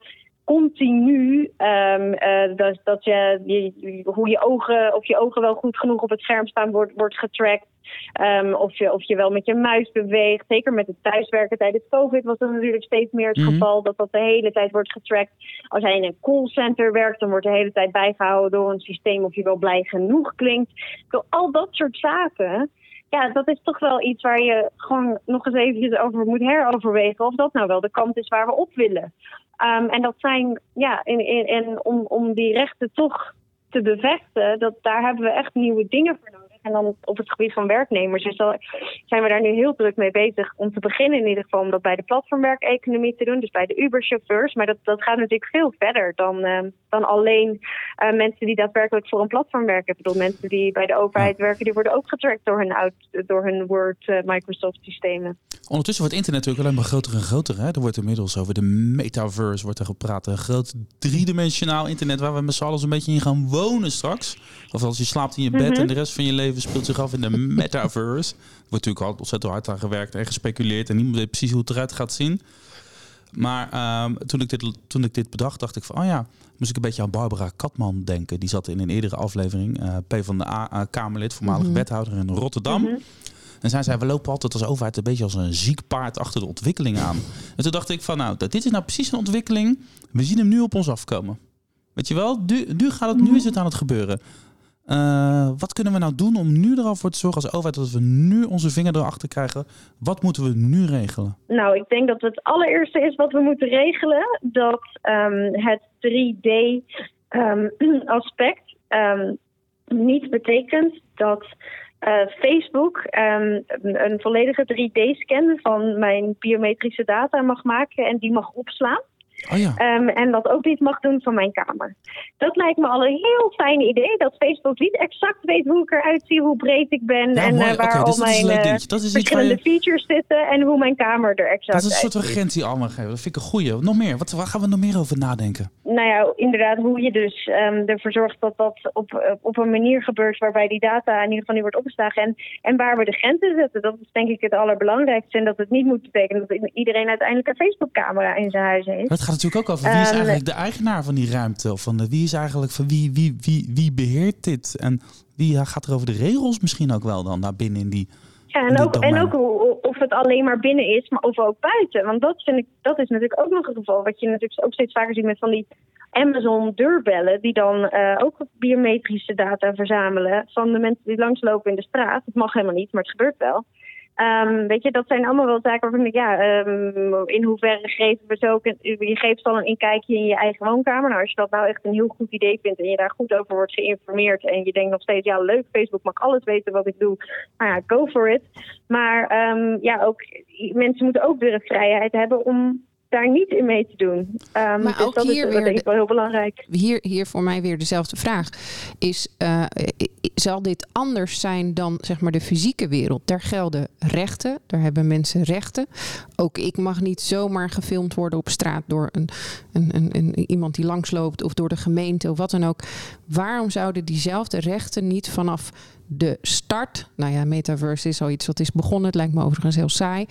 continu um, dat, dat je, je, hoe je ogen, of je ogen wel goed genoeg op het scherm staan, wordt, wordt getracked. Um, of, je, of je wel met je muis beweegt. Zeker met het thuiswerken tijdens COVID was dat natuurlijk steeds meer het mhm. geval. Dat dat de hele tijd wordt getrackt. Als jij in een callcenter werkt, dan wordt de hele tijd bijgehouden door een systeem of je wel blij genoeg klinkt. Al dat soort zaken ja, dat is toch wel iets waar je gewoon nog eens eventjes over moet heroverwegen. Of dat nou wel de kant is waar we op willen. Um, en dat zijn, ja, en, en, om, om die rechten toch te bevechten, dat, daar hebben we echt nieuwe dingen voor nodig. En dan op het gebied van werknemers dus zijn we daar nu heel druk mee bezig. Om te beginnen in ieder geval om dat bij de platformwerkeconomie te doen. Dus bij de Uber-chauffeurs. Maar dat, dat gaat natuurlijk veel verder dan, uh, dan alleen uh, mensen die daadwerkelijk voor een platform werken. Ik bedoel, mensen die bij de overheid werken, die worden ook getrackt door hun, door hun Word uh, Microsoft systemen. Ondertussen wordt internet natuurlijk alleen maar groter en groter. Hè? Er wordt inmiddels over de metaverse wordt er gepraat. Een groot driedimensionaal internet waar we met z'n allen een beetje in gaan wonen straks. Of als je slaapt in je bed mhm. en de rest van je leven speelt zich af in de (laughs) metaverse. Er wordt natuurlijk al ontzettend hard aan gewerkt en gespeculeerd. En niemand weet precies hoe het eruit gaat zien. Maar ehm, toen, ik dit, toen ik dit bedacht, dacht ik van, oh ja, moest ik een beetje aan Barbara Katman denken. Die zat in een eerdere aflevering, uh, P van de A, uh, Kamerlid, voormalig mm wethouder in Rotterdam. Mhm. En zij zei, we lopen altijd als overheid een beetje als een ziek paard achter de ontwikkeling aan. (laughs) En toen dacht ik van, nou, dit is nou precies een ontwikkeling. We zien hem nu op ons afkomen. Weet je wel, nu, nu gaat het, nu is het aan het gebeuren. Uh, wat kunnen we nou doen om nu er al voor te zorgen als overheid dat we nu onze vinger erachter krijgen? Wat moeten we nu regelen? Nou, ik denk dat het allereerste is wat we moeten regelen, dat um, het 3D-aspect ehm, (clears throat) ehm, niet betekent dat uh, Facebook een volledige 3D-scan van mijn biometrische data mag maken en die mag opslaan. Oh ja. um, en dat ook niet mag doen van mijn kamer. Dat lijkt me al een heel fijn idee. Dat Facebook niet exact weet hoe ik eruit zie, hoe breed ik ben. en uh, waar okay, al dus mijn uh, verschillende je... features zitten. En hoe mijn kamer er exact Dat is een soort urgentie allemaal geven. Dat vind ik een goeie. Nog meer. Wat, waar gaan we nog meer over nadenken? Nou ja, inderdaad, hoe je dus um, ervoor zorgt dat dat op, op een manier gebeurt waarbij die data in ieder geval niet wordt opgeslagen. En, en waar we de grenzen zetten. Dat is denk ik het allerbelangrijkste. En dat het niet moet betekenen dat iedereen uiteindelijk een Facebook-camera in zijn huis heeft gaat natuurlijk ook over wie is ehm, eigenlijk de eigenaar van die ruimte. Of van de, wie is eigenlijk van wie, wie, wie, wie beheert dit? En wie gaat er over de regels misschien ook wel dan naar binnen in die. Ja, en ook, en ook of alleen maar binnen is, maar of ook buiten. Want dat vind ik, dat is natuurlijk ook nog een geval. Wat je natuurlijk ook steeds vaker ziet met van die Amazon deurbellen, die dan uh, ook biometrische data verzamelen van de mensen die langslopen in de straat. Het mag helemaal niet, maar het gebeurt wel. Um, weet je, dat zijn allemaal wel zaken waarvan ik, ja, um, in hoeverre geven we zo, je geeft al een inkijkje in je eigen woonkamer. Nou, als je dat nou echt een heel goed idee vindt en je daar goed over wordt geïnformeerd en je denkt nog steeds, ja, leuk, Facebook mag alles weten wat ik doe, nou ja, go for it. Maar um, ja, ook, mensen moeten ook weer de vrijheid hebben om daar niet in mee te doen. Um, maar dus ook dat hier is weer denk ik wel heel belangrijk. Hier, hier voor mij weer dezelfde vraag. Is, uh, zal dit anders zijn dan zeg maar de fysieke wereld? Daar gelden rechten, daar hebben mensen rechten. Ook ik mag niet zomaar gefilmd worden op straat door een, een, een, een iemand die langsloopt of door de gemeente of wat dan ook. Waarom zouden diezelfde rechten niet vanaf de start. Nou ja, metaverse is al iets wat is begonnen. Het lijkt me overigens heel saai.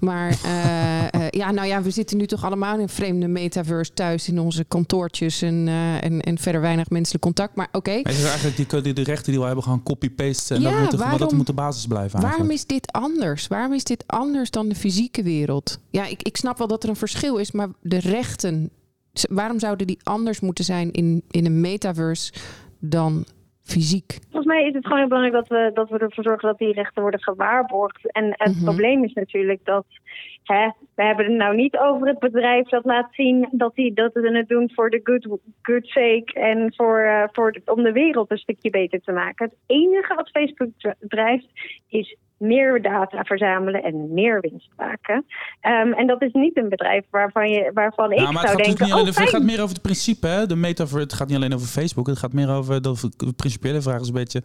Maar uh, uh, (laughs) ja, nou ja, we zitten nu toch allemaal in een vreemde metaverse thuis in onze kantoortjes en, uh, en, en, verder weinig menselijk contact. Maar oké. Okay. Het is eigenlijk die, die, de rechten die we hebben gaan copy-pasten. En ja, dat, moet, waarom, dat moet de basis blijven eigenlijk. Waarom is dit anders? Waarom is dit anders dan de fysieke wereld? Ja, ik, ik snap wel dat er een verschil is, maar de rechten... Waarom zouden die anders moeten zijn in, in een metaverse dan fysiek? Volgens mij is het gewoon heel belangrijk dat we, dat we ervoor zorgen dat die rechten worden gewaarborgd. En het mhm. probleem is natuurlijk dat hè, we hebben het nou niet over het bedrijf dat laat zien dat, die, dat ze het doen voor de good, good sake en voor, uh, voor om de wereld een stukje beter te maken. Het enige wat Facebook drijft is meer data verzamelen en meer winst maken. Um, en dat is niet een bedrijf waarvan, je, waarvan ik zou denken... Oh, het gaat meer over het principe, hè? De metaverse, het gaat niet alleen over Facebook. Het gaat meer over de, de principiële vraag is een beetje...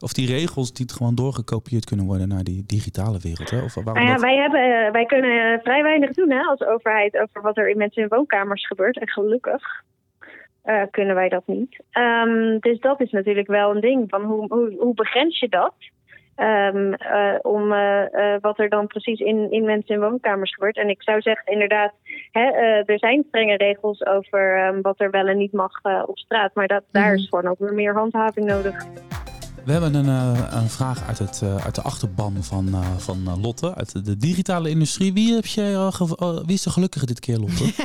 Of die regels die gewoon doorgekopieerd kunnen worden naar die digitale wereld. Hè? Of waarom nou ja, wij, hebben, wij kunnen vrij weinig doen hè, als overheid over wat er in mensen in woonkamers gebeurt. En gelukkig uh, kunnen wij dat niet. Um, dus dat is natuurlijk wel een ding. Van hoe, hoe, hoe begrens je dat? Um, uh, om uh, uh, wat er dan precies in, in mensen in woonkamers gebeurt. En ik zou zeggen, inderdaad, hè, eh, er zijn strenge regels over ehm, wat er wel en niet mag eh, op straat. Maar dat, daar Mhm. is gewoon ook weer meer handhaving nodig. We hebben een, eh, een vraag uit, het, eh, uit de achterban van, eh, van Lotte, uit de, digitale industrie. Wie, heb eh, wie is de gelukkige dit keer, Lotte? (laughs)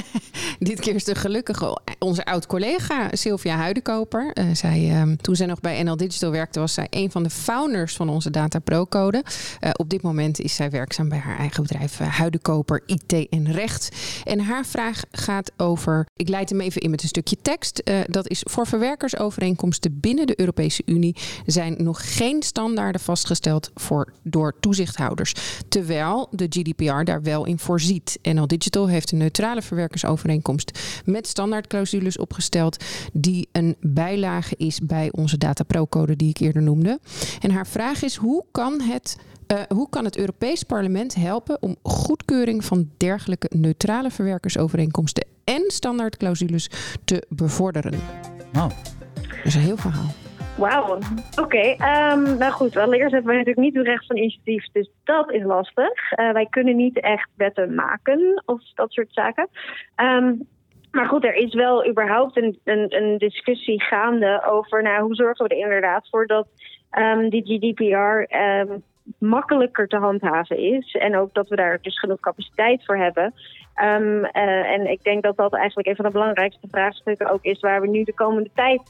Dit keer is de gelukkige onze oud-collega Sylvia Huidenkoper. Zij, ehm, toen zij nog bij NL Digital werkte, was zij een van de founders van onze Data Pro-code. Eh, op dit moment is zij werkzaam bij haar eigen bedrijf eh, Huidenkoper IT en Recht. En haar vraag gaat over, ik leid hem even in met een stukje tekst. Dat is voor verwerkersovereenkomsten binnen de Europese Unie zijn nog geen standaarden vastgesteld voor, door toezichthouders. Terwijl de GDPR daar wel in voorziet. NL Digital heeft een neutrale verwerkersovereenkomst met standaardclausules opgesteld, die een bijlage is bij onze Data Pro-code die ik eerder noemde. En haar vraag is: hoe kan het. eh, hoe kan het Europees Parlement helpen om goedkeuring van dergelijke neutrale verwerkersovereenkomsten en standaardclausules te bevorderen? Nou, Dat is een heel verhaal. Wauw, oké. ehm, nou goed, allereerst hebben wij natuurlijk niet het recht van initiatief, dus dat is lastig. Eh, wij kunnen niet echt wetten maken of dat soort zaken. Ehm, maar goed, er is wel überhaupt een, een, een discussie gaande over nou, hoe zorgen we er inderdaad voor dat ehm, die GDPR makkelijker te handhaven is. En ook dat we daar dus genoeg capaciteit voor hebben. Eh, en ik denk dat dat eigenlijk een van de belangrijkste vraagstukken ook is waar we nu de komende tijd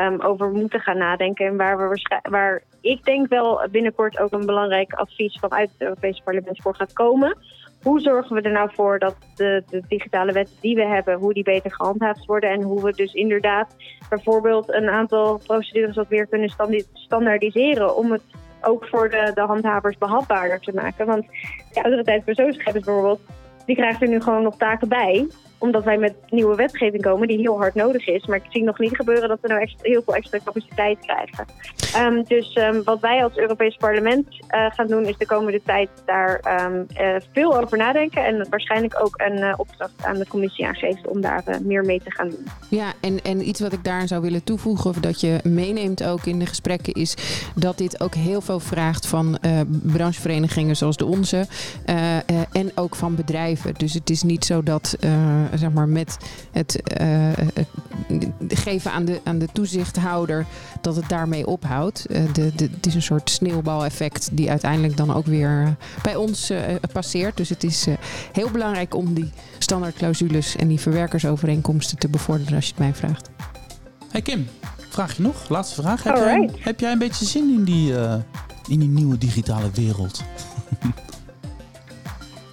um, over moeten gaan nadenken. En waar, we waar ik denk wel binnenkort ook een belangrijk advies vanuit het Europese parlement voor gaat komen. Hoe zorgen we er nou voor dat de, digitale wetten die we hebben, hoe die beter gehandhaafd worden en hoe we dus inderdaad bijvoorbeeld een aantal procedures wat weer kunnen standaardiseren om het ook voor de, de handhavers behapbaarder te maken. Want de autoriteit persoonsgegevens bijvoorbeeld, die krijgt er nu gewoon nog taken bij omdat wij met nieuwe wetgeving komen die heel hard nodig is. Maar ik zie nog niet gebeuren dat we nou echt heel veel extra capaciteit krijgen. Ehm, dus ehm, wat wij als Europees Parlement eh, gaan doen is de komende tijd daar ehm, eh, veel over nadenken. En waarschijnlijk ook een eh, opdracht aan de commissie aangeven om daar meer mee te gaan doen. Ja, en, en iets wat ik daar zou willen toevoegen, of dat je meeneemt ook in de gesprekken, is dat dit ook heel veel vraagt van brancheverenigingen zoals de onze en ook van bedrijven. Dus het is niet zo dat, zeg maar, met het eh, eh, geven aan de, aan de toezichthouder dat het daarmee ophoudt. Eh, de, de, het is een soort sneeuwbaleffect die uiteindelijk dan ook weer bij ons passeert. Dus het is eh, heel belangrijk om die standaardclausules en die verwerkersovereenkomsten te bevorderen als je het mij vraagt. hey Kim, vraag je nog? Laatste vraag. Heb, jij, heb jij een beetje zin in die, eh, in die nieuwe digitale wereld?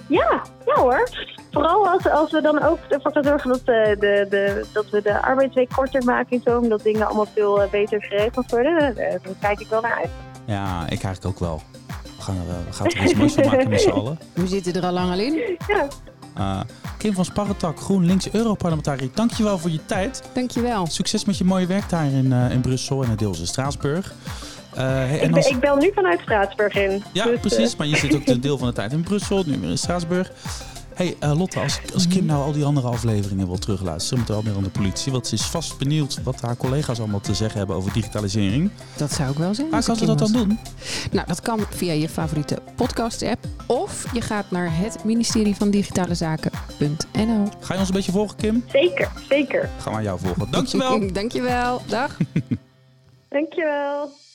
Ja, ja hoor. Vooral als, als we dan ook ervoor gaan zorgen dat, de, de, de, dat we de arbeidsweek korter maken en zo. Omdat dingen allemaal veel eh, beter geregeld worden. Eh, Daar kijk ik wel naar uit. Ja, ik eigenlijk ook wel. We gaan er, eh, we gaan er iets moois van maken met z'n allen. (laughs) We zitten er al lang al in. Ja, Eh, Kim van Sparretak, GroenLinks Europarlementariër, dankjewel voor je tijd. Dankjewel. Succes met je mooie werk daar in, eh, in Brussel en deels in Straatsburg. Eh, hey, ik, en ben, als- ik bel nu vanuit Straatsburg in. Ja, Dus, eh, precies. Maar je zit ook een deel van de tijd in Brussel, nu weer in Straatsburg. Hey, eh, Lotte, als, als Kim nou al die andere afleveringen wil terugluisteren met Almere aan de politie, want ze is vast benieuwd wat haar collega's allemaal te zeggen hebben over digitalisering. Dat zou ik wel zijn. Waar als kan ik ze dat dan doen? Nou, dat kan via je favoriete podcast-app. Of je gaat naar het ministerie van Digitale Zaken.nl. Ga je ons een beetje volgen, Kim? Zeker, zeker. Gaan we jou volgen. Dankjewel. (laughs) Dankjewel. Dag. Dankjewel. (laughs)